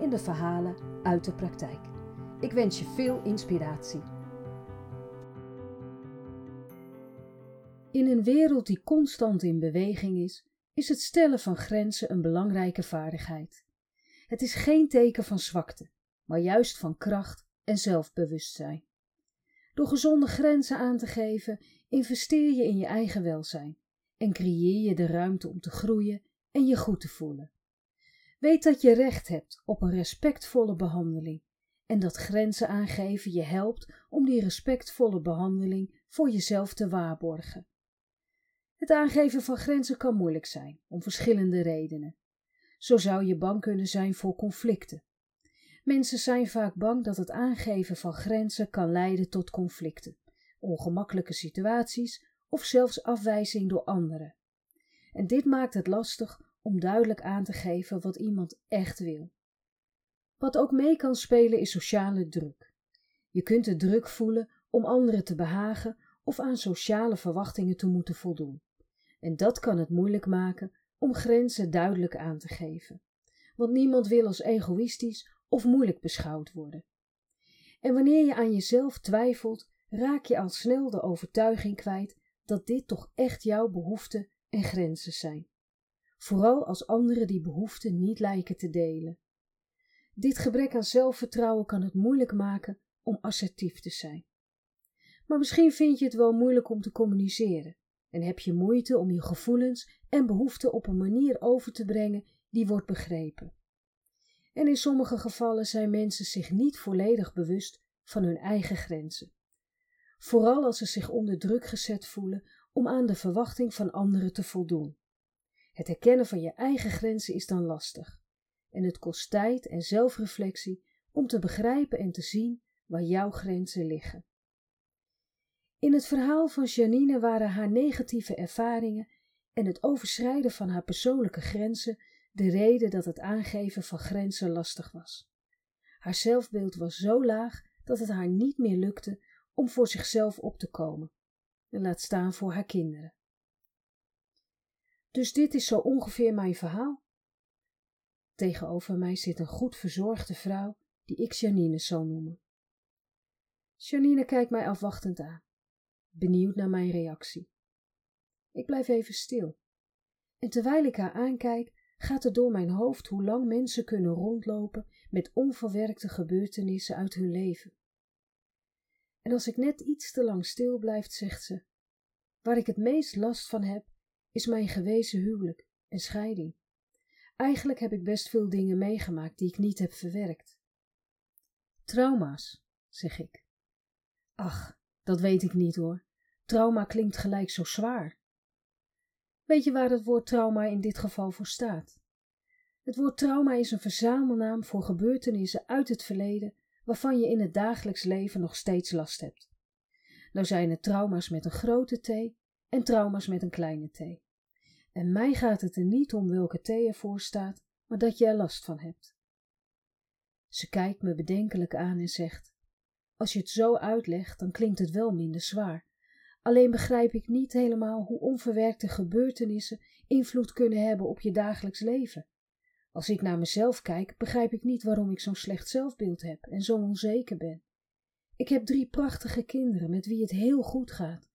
in de verhalen uit de praktijk. Ik wens je veel inspiratie. In een wereld die constant in beweging is, is het stellen van grenzen een belangrijke vaardigheid. Het is geen teken van zwakte, maar juist van kracht en zelfbewustzijn. Door gezonde grenzen aan te geven, investeer je in je eigen welzijn en creëer je de ruimte om te groeien en je goed te voelen. Weet dat je recht hebt op een respectvolle behandeling en dat grenzen aangeven je helpt om die respectvolle behandeling voor jezelf te waarborgen. Het aangeven van grenzen kan moeilijk zijn, om verschillende redenen. Zo zou je bang kunnen zijn voor conflicten. Mensen zijn vaak bang dat het aangeven van grenzen kan leiden tot conflicten, ongemakkelijke situaties of zelfs afwijzing door anderen. En dit maakt het lastig om duidelijk aan te geven wat iemand echt wil. Wat ook mee kan spelen is sociale druk. Je kunt de druk voelen om anderen te behagen of aan sociale verwachtingen te moeten voldoen. En dat kan het moeilijk maken om grenzen duidelijk aan te geven. Want niemand wil als egoïstisch of moeilijk beschouwd worden. En wanneer je aan jezelf twijfelt, raak je al snel de overtuiging kwijt dat dit toch echt jouw behoeften en grenzen zijn vooral als anderen die behoeften niet lijken te delen. Dit gebrek aan zelfvertrouwen kan het moeilijk maken om assertief te zijn. Maar misschien vind je het wel moeilijk om te communiceren en heb je moeite om je gevoelens en behoeften op een manier over te brengen die wordt begrepen. En in sommige gevallen zijn mensen zich niet volledig bewust van hun eigen grenzen. Vooral als ze zich onder druk gezet voelen om aan de verwachting van anderen te voldoen. Het herkennen van je eigen grenzen is dan lastig. En het kost tijd en zelfreflectie om te begrijpen en te zien waar jouw grenzen liggen. In het verhaal van Janine waren haar negatieve ervaringen en het overschrijden van haar persoonlijke grenzen de reden dat het aangeven van grenzen lastig was. Haar zelfbeeld was zo laag dat het haar niet meer lukte om voor zichzelf op te komen, en laat staan voor haar kinderen. Dus dit is zo ongeveer mijn verhaal. Tegenover mij zit een goed verzorgde vrouw die ik Janine zal noemen. Janine kijkt mij afwachtend aan, benieuwd naar mijn reactie. Ik blijf even stil. En terwijl ik haar aankijk, gaat er door mijn hoofd hoe lang mensen kunnen rondlopen met onverwerkte gebeurtenissen uit hun leven. En als ik net iets te lang stil blijf, zegt ze: Waar ik het meest last van heb, is mijn gewezen huwelijk en scheiding. Eigenlijk heb ik best veel dingen meegemaakt die ik niet heb verwerkt. Trauma's, zeg ik. Ach, dat weet ik niet hoor. Trauma klinkt gelijk zo zwaar. Weet je waar het woord trauma in dit geval voor staat? Het woord trauma is een verzamelnaam voor gebeurtenissen uit het verleden waarvan je in het dagelijks leven nog steeds last hebt. Nou zijn het trauma's met een grote T en trauma's met een kleine t. En mij gaat het er niet om welke t ervoor staat, maar dat je er last van hebt. Ze kijkt me bedenkelijk aan en zegt: Als je het zo uitlegt, dan klinkt het wel minder zwaar. Alleen begrijp ik niet helemaal hoe onverwerkte gebeurtenissen invloed kunnen hebben op je dagelijks leven. Als ik naar mezelf kijk, begrijp ik niet waarom ik zo'n slecht zelfbeeld heb en zo onzeker ben. Ik heb drie prachtige kinderen met wie het heel goed gaat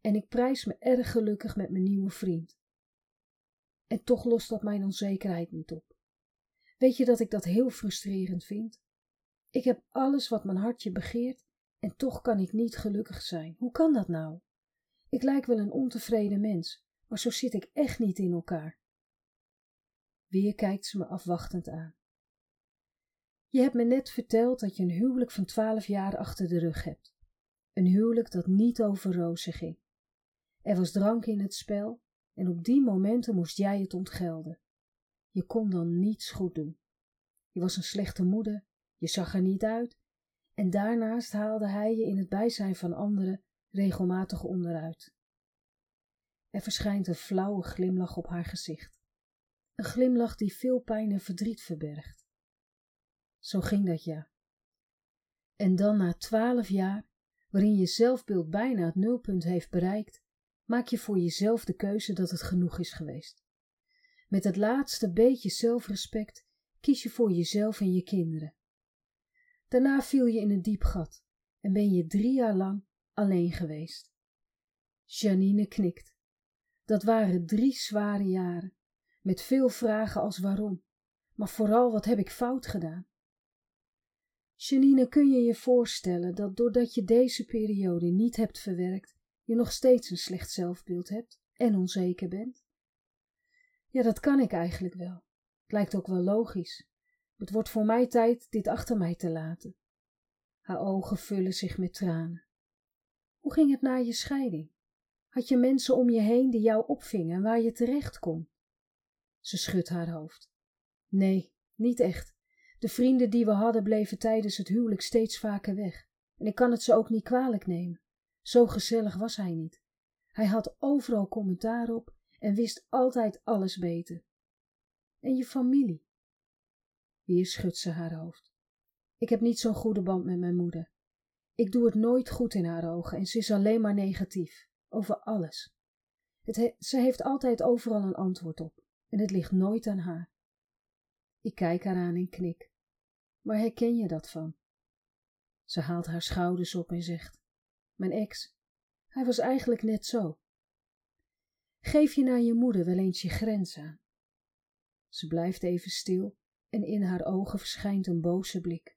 en ik prijs me erg gelukkig met mijn nieuwe vriend. En toch lost dat mijn onzekerheid niet op. Weet je dat ik dat heel frustrerend vind? Ik heb alles wat mijn hartje begeert en toch kan ik niet gelukkig zijn. Hoe kan dat nou? Ik lijk wel een ontevreden mens, maar zo zit ik echt niet in elkaar. Weer kijkt ze me afwachtend aan. Je hebt me net verteld dat je een huwelijk van twaalf jaar achter de rug hebt. Een huwelijk dat niet over rozen ging. Er was drank in het spel en op die momenten moest jij het ontgelden. Je kon dan niets goed doen. Je was een slechte moeder, je zag er niet uit, en daarnaast haalde hij je in het bijzijn van anderen regelmatig onderuit. Er verschijnt een flauwe glimlach op haar gezicht. Een glimlach die veel pijn en verdriet verbergt. Zo ging dat ja. En dan na twaalf jaar, waarin je zelfbeeld bijna het nulpunt heeft bereikt, maak je voor jezelf de keuze dat het genoeg is geweest. Met het laatste beetje zelfrespect kies je voor jezelf en je kinderen. Daarna viel je in een diep gat en ben je drie jaar lang alleen geweest. Janine knikt. Dat waren drie zware jaren, met veel vragen als waarom, maar vooral wat heb ik fout gedaan. Janine, kun je je voorstellen dat doordat je deze periode niet hebt verwerkt, je nog steeds een slecht zelfbeeld hebt en onzeker bent? Ja, dat kan ik eigenlijk wel. Het lijkt ook wel logisch. Het wordt voor mij tijd dit achter mij te laten. Haar ogen vullen zich met tranen. Hoe ging het na je scheiding? Had je mensen om je heen die jou opvingen en waar je terecht kon? Ze schudt haar hoofd. Nee, niet echt. De vrienden die we hadden bleven tijdens het huwelijk steeds vaker weg. En ik kan het ze ook niet kwalijk nemen. Zo gezellig was hij niet. Hij had overal commentaar op en wist altijd alles beter. En je familie? Weer schudt ze haar hoofd. Ik heb niet zo'n goede band met mijn moeder. Ik doe het nooit goed in haar ogen en ze is alleen maar negatief, over alles. Ze heeft altijd overal een antwoord op en het ligt nooit aan haar. Ik kijk haar aan en knik. Waar herken je dat van? Ze haalt haar schouders op en zegt: Mijn ex, hij was eigenlijk net zo. Geef je naar je moeder wel eens je grens aan. Ze blijft even stil en in haar ogen verschijnt een boze blik.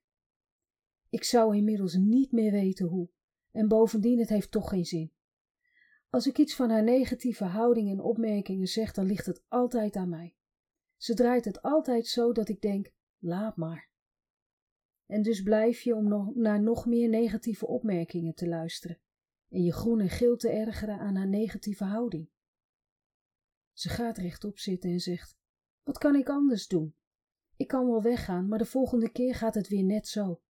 Ik zou inmiddels niet meer weten hoe, en bovendien het heeft toch geen zin. Als ik iets van haar negatieve houding en opmerkingen zeg, dan ligt het altijd aan mij. Ze draait het altijd zo dat ik denk, laat maar. En dus blijf je om nog, naar nog meer negatieve opmerkingen te luisteren en je groen en geel te ergeren aan haar negatieve houding. Ze gaat rechtop zitten en zegt: Wat kan ik anders doen? Ik kan wel weggaan, maar de volgende keer gaat het weer net zo.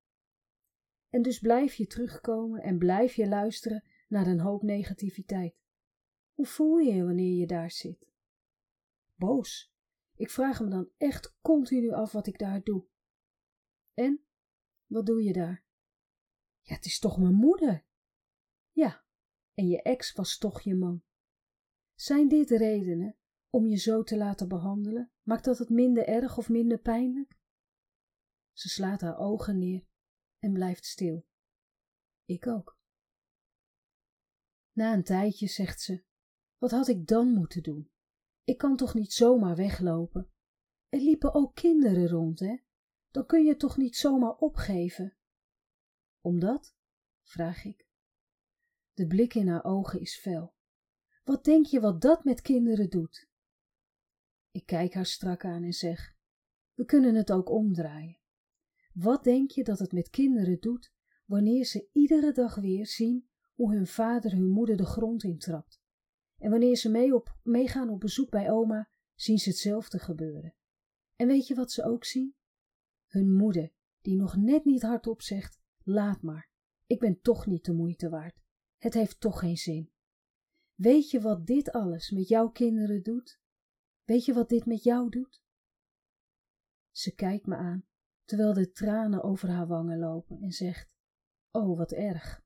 En dus blijf je terugkomen en blijf je luisteren naar een hoop negativiteit. Hoe voel je je wanneer je daar zit? Boos. Ik vraag me dan echt continu af wat ik daar doe. En? Wat doe je daar? Ja, het is toch mijn moeder? Ja, en je ex was toch je man. Zijn dit redenen om je zo te laten behandelen? Maakt dat het minder erg of minder pijnlijk? Ze slaat haar ogen neer en blijft stil. Ik ook. Na een tijdje zegt ze: Wat had ik dan moeten doen? Ik kan toch niet zomaar weglopen? Er liepen ook kinderen rond, hè? Dan kun je toch niet zomaar opgeven? Omdat? vraag ik. De blik in haar ogen is fel. Wat denk je wat dat met kinderen doet? Ik kijk haar strak aan en zeg: We kunnen het ook omdraaien. Wat denk je dat het met kinderen doet wanneer ze iedere dag weer zien hoe hun vader hun moeder de grond intrapt? En wanneer ze mee op, meegaan op bezoek bij oma, zien ze hetzelfde gebeuren. En weet je wat ze ook zien? Hun moeder, die nog net niet hardop zegt: Laat maar, ik ben toch niet de moeite waard. Het heeft toch geen zin. Weet je wat dit alles met jouw kinderen doet? Weet je wat dit met jou doet? Ze kijkt me aan, terwijl de tranen over haar wangen lopen en zegt: Oh, wat erg.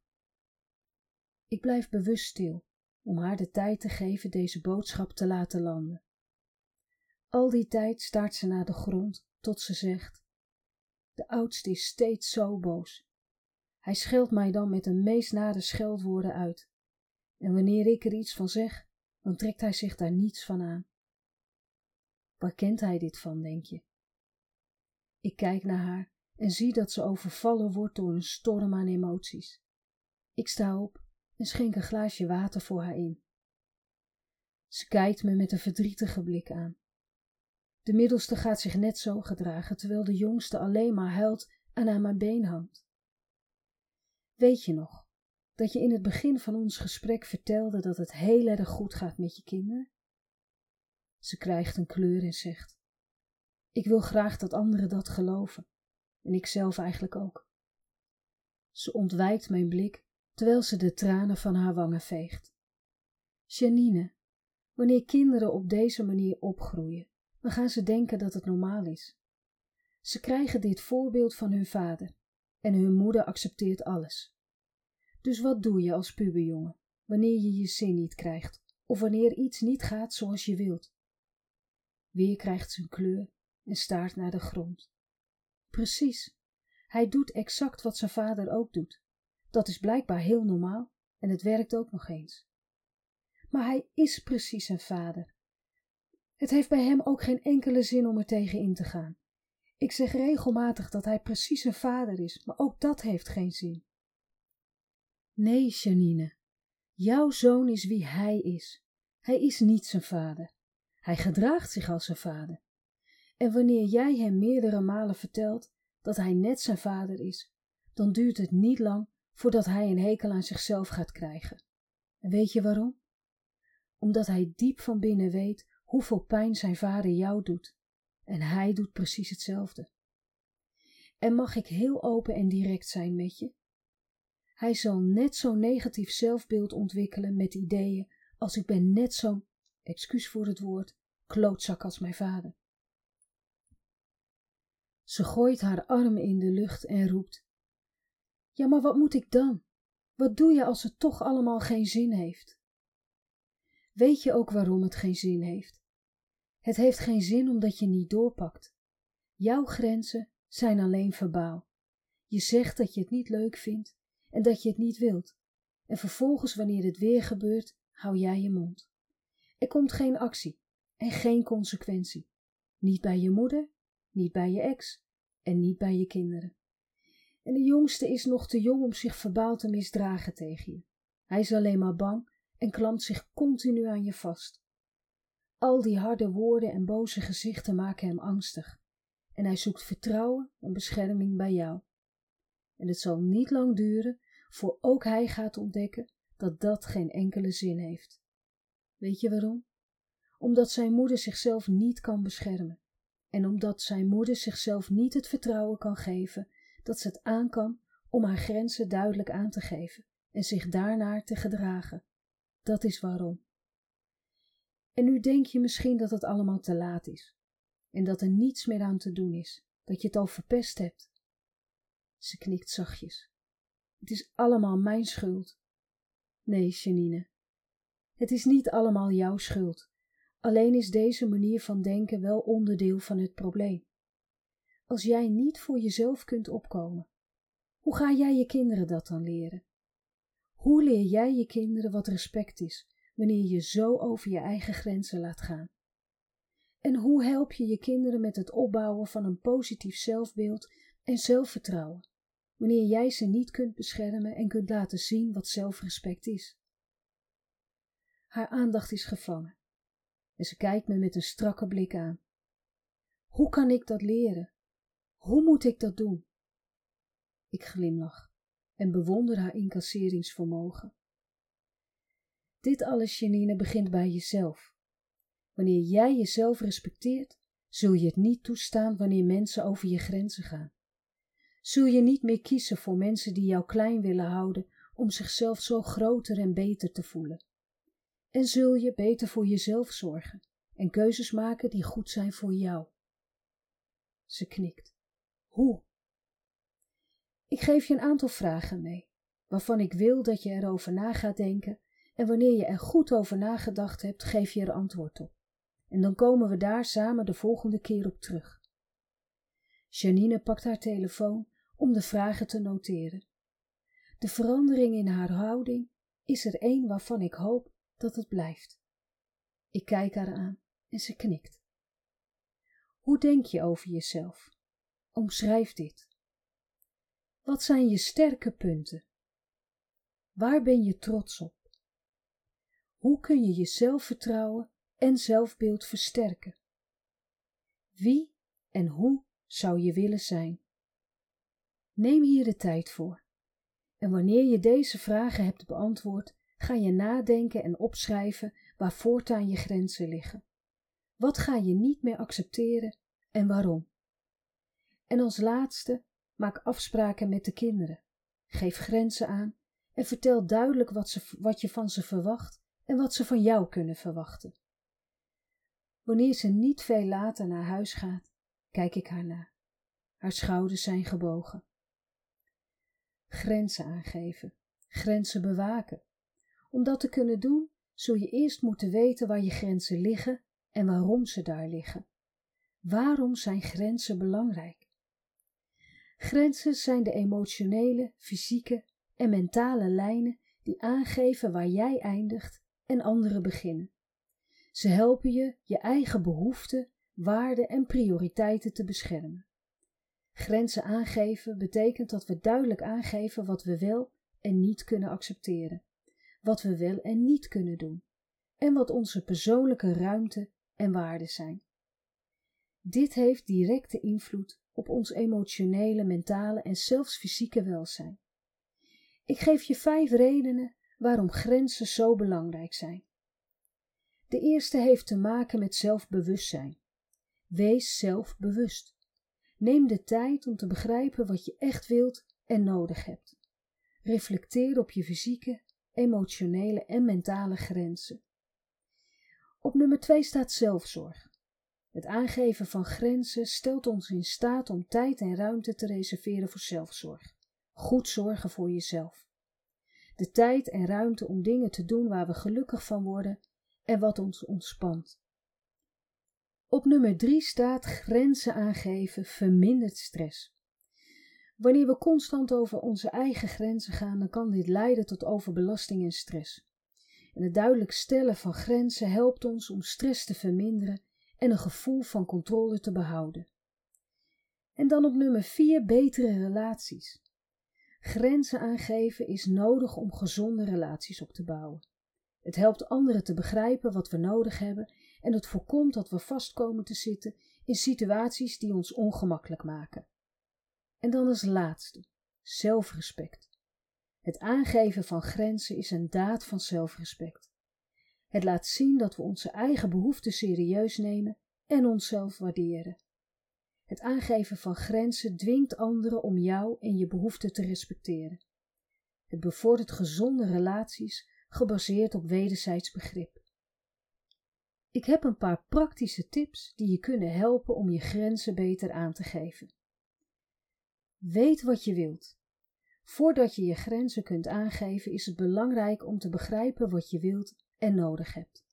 Ik blijf bewust stil, om haar de tijd te geven deze boodschap te laten landen. Al die tijd staart ze naar de grond tot ze zegt: De oudste is steeds zo boos. Hij scheldt mij dan met de meest nare scheldwoorden uit. En wanneer ik er iets van zeg, dan trekt hij zich daar niets van aan. Waar kent hij dit van, denk je? Ik kijk naar haar en zie dat ze overvallen wordt door een storm aan emoties. Ik sta op en schenk een glaasje water voor haar in. Ze kijkt me met een verdrietige blik aan. De middelste gaat zich net zo gedragen, terwijl de jongste alleen maar huilt en aan mijn been hangt. Weet je nog dat je in het begin van ons gesprek vertelde dat het heel erg goed gaat met je kinderen? Ze krijgt een kleur en zegt: Ik wil graag dat anderen dat geloven. En ik zelf eigenlijk ook. Ze ontwijkt mijn blik terwijl ze de tranen van haar wangen veegt. Janine, wanneer kinderen op deze manier opgroeien, dan gaan ze denken dat het normaal is. Ze krijgen dit voorbeeld van hun vader en hun moeder accepteert alles. Dus wat doe je als puberjongen wanneer je je zin niet krijgt of wanneer iets niet gaat zoals je wilt? Weer krijgt een kleur en staart naar de grond. Precies, hij doet exact wat zijn vader ook doet. Dat is blijkbaar heel normaal en het werkt ook nog eens. Maar hij is precies zijn vader. Het heeft bij hem ook geen enkele zin om er tegen in te gaan. Ik zeg regelmatig dat hij precies een vader is, maar ook dat heeft geen zin. Nee, Janine, jouw zoon is wie hij is. Hij is niet zijn vader. Hij gedraagt zich als zijn vader. En wanneer jij hem meerdere malen vertelt dat hij net zijn vader is, dan duurt het niet lang voordat hij een hekel aan zichzelf gaat krijgen. En weet je waarom? Omdat hij diep van binnen weet hoeveel pijn zijn vader jou doet. En hij doet precies hetzelfde. En mag ik heel open en direct zijn met je? Hij zal net zo'n negatief zelfbeeld ontwikkelen met ideeën als ik ben net zo'n, excuus voor het woord, klootzak als mijn vader. Ze gooit haar armen in de lucht en roept: Ja, maar wat moet ik dan? Wat doe je als het toch allemaal geen zin heeft? Weet je ook waarom het geen zin heeft? Het heeft geen zin omdat je niet doorpakt. Jouw grenzen zijn alleen verbaal. Je zegt dat je het niet leuk vindt en dat je het niet wilt. En vervolgens, wanneer het weer gebeurt, hou jij je mond. Er komt geen actie en geen consequentie. Niet bij je moeder, niet bij je ex en niet bij je kinderen. En de jongste is nog te jong om zich verbaal te misdragen tegen je. Hij is alleen maar bang en klampt zich continu aan je vast. Al die harde woorden en boze gezichten maken hem angstig en hij zoekt vertrouwen en bescherming bij jou. En het zal niet lang duren voor ook hij gaat ontdekken dat dat geen enkele zin heeft. Weet je waarom? Omdat zijn moeder zichzelf niet kan beschermen en omdat zijn moeder zichzelf niet het vertrouwen kan geven dat ze het aan kan om haar grenzen duidelijk aan te geven en zich daarnaar te gedragen. Dat is waarom. En nu denk je misschien dat het allemaal te laat is en dat er niets meer aan te doen is, dat je het al verpest hebt. Ze knikt zachtjes. Het is allemaal mijn schuld. Nee, Janine, het is niet allemaal jouw schuld. Alleen is deze manier van denken wel onderdeel van het probleem. Als jij niet voor jezelf kunt opkomen, hoe ga jij je kinderen dat dan leren? Hoe leer jij je kinderen wat respect is wanneer je zo over je eigen grenzen laat gaan? En hoe help je je kinderen met het opbouwen van een positief zelfbeeld en zelfvertrouwen, wanneer jij ze niet kunt beschermen en kunt laten zien wat zelfrespect is? Haar aandacht is gevangen en ze kijkt me met een strakke blik aan. Hoe kan ik dat leren? Hoe moet ik dat doen? Ik glimlach en bewonder haar incasseringsvermogen. Dit alles, Janine, begint bij jezelf. Wanneer jij jezelf respecteert, zul je het niet toestaan wanneer mensen over je grenzen gaan. Zul je niet meer kiezen voor mensen die jou klein willen houden om zichzelf zo groter en beter te voelen. En zul je beter voor jezelf zorgen en keuzes maken die goed zijn voor jou. Ze knikt. Hoe? Ik geef je een aantal vragen mee, waarvan ik wil dat je erover na gaat denken en wanneer je er goed over nagedacht hebt, geef je er antwoord op. En dan komen we daar samen de volgende keer op terug. Janine pakt haar telefoon om de vragen te noteren. De verandering in haar houding is er een waarvan ik hoop dat het blijft. Ik kijk haar aan en ze knikt. Hoe denk je over jezelf? Omschrijf dit. Wat zijn je sterke punten? Waar ben je trots op? Hoe kun je je zelfvertrouwen en zelfbeeld versterken? Wie en hoe zou je willen zijn? Neem hier de tijd voor. En wanneer je deze vragen hebt beantwoord, ga je nadenken en opschrijven waar voortaan je grenzen liggen. Wat ga je niet meer accepteren en waarom. En als laatste, maak afspraken met de kinderen. Geef grenzen aan en vertel duidelijk wat, ze, wat je van ze verwacht en wat ze van jou kunnen verwachten. Wanneer ze niet veel later naar huis gaat, kijk ik haar na. Haar schouders zijn gebogen. Grenzen aangeven, grenzen bewaken. Om dat te kunnen doen, zul je eerst moeten weten waar je grenzen liggen en waarom ze daar liggen. Waarom zijn grenzen belangrijk? Grenzen zijn de emotionele, fysieke en mentale lijnen die aangeven waar jij eindigt en anderen beginnen. Ze helpen je je eigen behoeften, waarden en prioriteiten te beschermen. Grenzen aangeven betekent dat we duidelijk aangeven wat we wel en niet kunnen accepteren, wat we wel en niet kunnen doen, en wat onze persoonlijke ruimte en waarden zijn. Dit heeft directe invloed op ons emotionele, mentale en zelfs fysieke welzijn. Ik geef je vijf redenen waarom grenzen zo belangrijk zijn. De eerste heeft te maken met zelfbewustzijn. Wees zelfbewust. Neem de tijd om te begrijpen wat je echt wilt en nodig hebt. Reflecteer op je fysieke, emotionele en mentale grenzen. Op nummer 2 staat zelfzorg. Het aangeven van grenzen stelt ons in staat om tijd en ruimte te reserveren voor zelfzorg. Goed zorgen voor jezelf. De tijd en ruimte om dingen te doen waar we gelukkig van worden en wat ons ontspant. Op nummer 3 staat grenzen aangeven vermindert stress. Wanneer we constant over onze eigen grenzen gaan, dan kan dit leiden tot overbelasting en stress. En het duidelijk stellen van grenzen helpt ons om stress te verminderen en een gevoel van controle te behouden. En dan op nummer 4 betere relaties. Grenzen aangeven is nodig om gezonde relaties op te bouwen. Het helpt anderen te begrijpen wat we nodig hebben en het voorkomt dat we vastkomen te zitten in situaties die ons ongemakkelijk maken. En dan als laatste, zelfrespect. Het aangeven van grenzen is een daad van zelfrespect. Het laat zien dat we onze eigen behoeften serieus nemen en onszelf waarderen. Het aangeven van grenzen dwingt anderen om jou en je behoeften te respecteren. Het bevordert gezonde relaties gebaseerd op wederzijds begrip. Ik heb een paar praktische tips die je kunnen helpen om je grenzen beter aan te geven. Weet wat je wilt. Voordat je je grenzen kunt aangeven, is het belangrijk om te begrijpen wat je wilt en nodig hebt.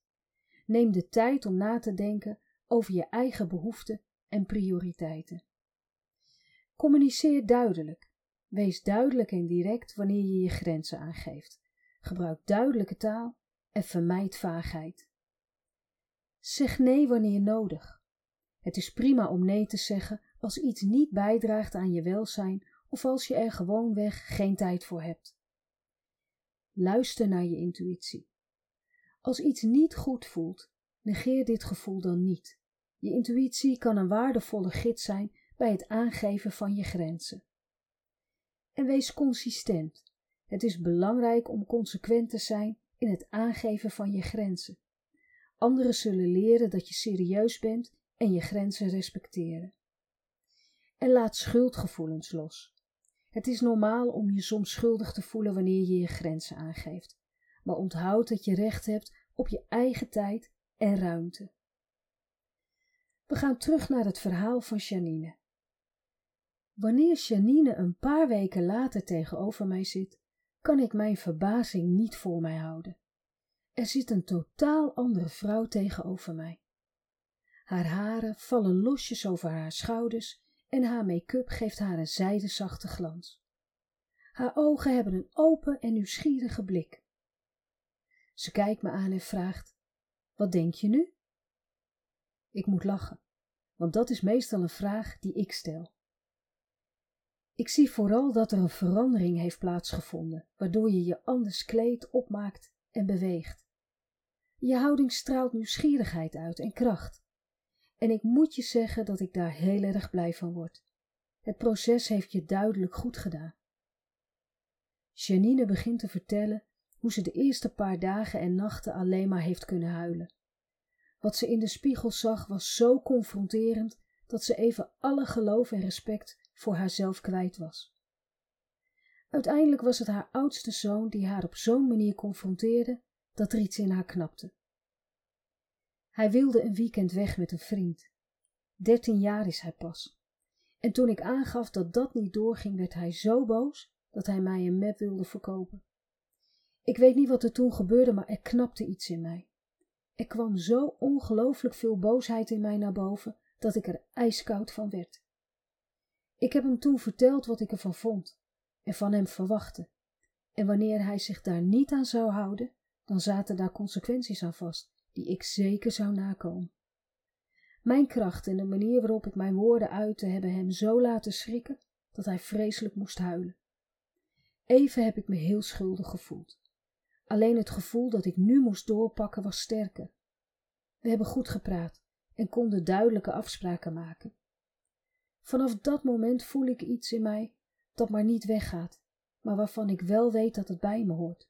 Neem de tijd om na te denken over je eigen behoeften en prioriteiten. Communiceer duidelijk. Wees duidelijk en direct wanneer je je grenzen aangeeft. Gebruik duidelijke taal en vermijd vaagheid. Zeg nee wanneer nodig. Het is prima om nee te zeggen als iets niet bijdraagt aan je welzijn of als je er gewoonweg geen tijd voor hebt. Luister naar je intuïtie. Als iets niet goed voelt, negeer dit gevoel dan niet. Je intuïtie kan een waardevolle gids zijn bij het aangeven van je grenzen. En wees consistent. Het is belangrijk om consequent te zijn in het aangeven van je grenzen. Anderen zullen leren dat je serieus bent en je grenzen respecteren. En laat schuldgevoelens los. Het is normaal om je soms schuldig te voelen wanneer je je grenzen aangeeft, maar onthoud dat je recht hebt op je eigen tijd en ruimte. We gaan terug naar het verhaal van Janine. Wanneer Janine een paar weken later tegenover mij zit, kan ik mijn verbazing niet voor mij houden. Er zit een totaal andere vrouw tegenover mij. Haar haren vallen losjes over haar schouders en haar make-up geeft haar een zijdezachte glans. Haar ogen hebben een open en nieuwsgierige blik. Ze kijkt me aan en vraagt: Wat denk je nu? Ik moet lachen, want dat is meestal een vraag die ik stel. Ik zie vooral dat er een verandering heeft plaatsgevonden, waardoor je je anders kleedt, opmaakt en beweegt. Je houding straalt nieuwsgierigheid uit en kracht. En ik moet je zeggen dat ik daar heel erg blij van word. Het proces heeft je duidelijk goed gedaan. Janine begint te vertellen hoe ze de eerste paar dagen en nachten alleen maar heeft kunnen huilen. Wat ze in de spiegel zag was zo confronterend dat ze even alle geloof en respect voor haarzelf kwijt was. Uiteindelijk was het haar oudste zoon die haar op zo'n manier confronteerde dat er iets in haar knapte. Hij wilde een weekend weg met een vriend. Dertien jaar is hij pas. En toen ik aangaf dat dat niet doorging, werd hij zo boos dat hij mij een map wilde verkopen. Ik weet niet wat er toen gebeurde, maar er knapte iets in mij. Er kwam zo ongelooflijk veel boosheid in mij naar boven dat ik er ijskoud van werd. Ik heb hem toen verteld wat ik ervan vond en van hem verwachtte. En wanneer hij zich daar niet aan zou houden, dan zaten daar consequenties aan vast, die ik zeker zou nakomen. Mijn kracht en de manier waarop ik mijn woorden uitte hebben hem zo laten schrikken dat hij vreselijk moest huilen. Even heb ik me heel schuldig gevoeld. Alleen het gevoel dat ik nu moest doorpakken was sterker. We hebben goed gepraat en konden duidelijke afspraken maken. Vanaf dat moment voel ik iets in mij dat maar niet weggaat, maar waarvan ik wel weet dat het bij me hoort.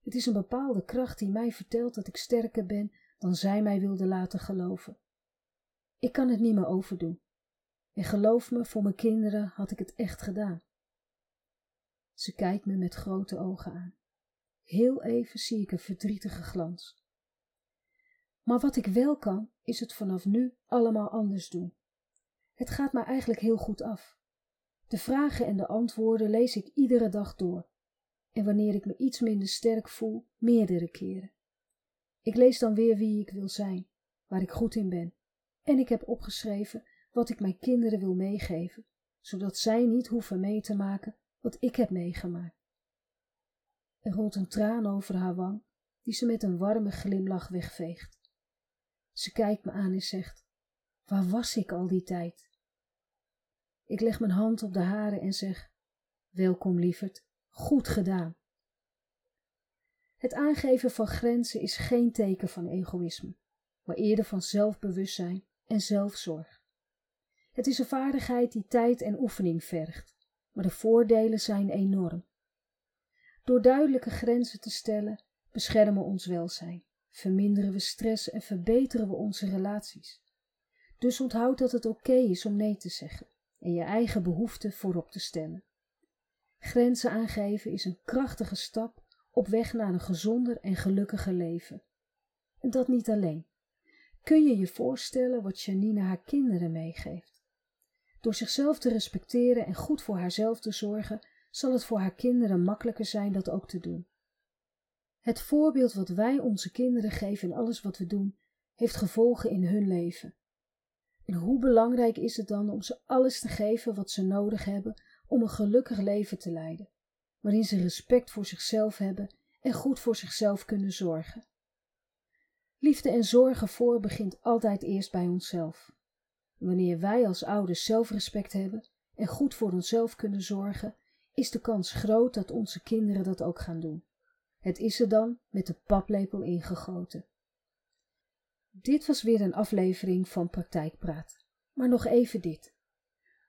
Het is een bepaalde kracht die mij vertelt dat ik sterker ben dan zij mij wilde laten geloven. Ik kan het niet meer overdoen. En geloof me, voor mijn kinderen had ik het echt gedaan. Ze kijkt me met grote ogen aan. Heel even zie ik een verdrietige glans. Maar wat ik wel kan, is het vanaf nu allemaal anders doen. Het gaat mij eigenlijk heel goed af. De vragen en de antwoorden lees ik iedere dag door. En wanneer ik me iets minder sterk voel, meerdere keren. Ik lees dan weer wie ik wil zijn, waar ik goed in ben. En ik heb opgeschreven wat ik mijn kinderen wil meegeven, zodat zij niet hoeven mee te maken wat ik heb meegemaakt. Er rolt een traan over haar wang, die ze met een warme glimlach wegveegt. Ze kijkt me aan en zegt: Waar was ik al die tijd? Ik leg mijn hand op de hare en zeg: Welkom, lieverd, goed gedaan. Het aangeven van grenzen is geen teken van egoïsme, maar eerder van zelfbewustzijn en zelfzorg. Het is een vaardigheid die tijd en oefening vergt, maar de voordelen zijn enorm. Door duidelijke grenzen te stellen, beschermen we ons welzijn, verminderen we stress en verbeteren we onze relaties. Dus onthoud dat het oké is om nee te zeggen en je eigen behoeften voorop te stellen. Grenzen aangeven is een krachtige stap op weg naar een gezonder en gelukkiger leven. En dat niet alleen. Kun je je voorstellen wat Janine haar kinderen meegeeft? Door zichzelf te respecteren en goed voor haarzelf te zorgen, zal het voor haar kinderen makkelijker zijn dat ook te doen. Het voorbeeld wat wij onze kinderen geven in alles wat we doen, heeft gevolgen in hun leven. En hoe belangrijk is het dan om ze alles te geven wat ze nodig hebben om een gelukkig leven te leiden, waarin ze respect voor zichzelf hebben en goed voor zichzelf kunnen zorgen. Liefde en zorgen voor begint altijd eerst bij onszelf. Wanneer wij als ouders zelfrespect hebben en goed voor onszelf kunnen zorgen, is de kans groot dat onze kinderen dat ook gaan doen. Het is er dan met de paplepel ingegoten. Dit was weer een aflevering van Praktijkpraat. Maar nog even dit.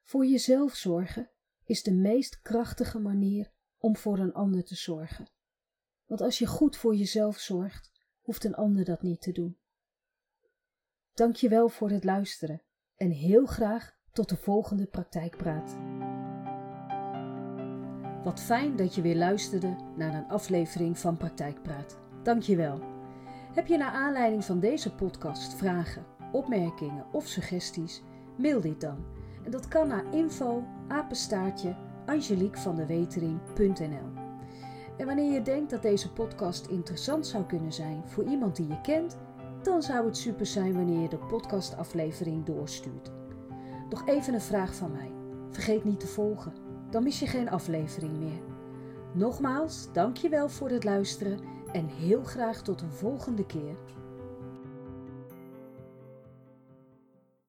Voor jezelf zorgen is de meest krachtige manier om voor een ander te zorgen. Want als je goed voor jezelf zorgt, hoeft een ander dat niet te doen. Dank je wel voor het luisteren en heel graag tot de volgende praktijkpraat. Wat fijn dat je weer luisterde naar een aflevering van Praktijkpraat. Dank je wel. Heb je naar aanleiding van deze podcast vragen, opmerkingen of suggesties? Mail dit dan. En dat kan naar info apenstaartje angeliquevandewetering.nl En wanneer je denkt dat deze podcast interessant zou kunnen zijn voor iemand die je kent, dan zou het super zijn wanneer je de podcastaflevering doorstuurt. Nog even een vraag van mij. Vergeet niet te volgen, dan mis je geen aflevering meer. Nogmaals, dankjewel voor het luisteren en heel graag tot een volgende keer.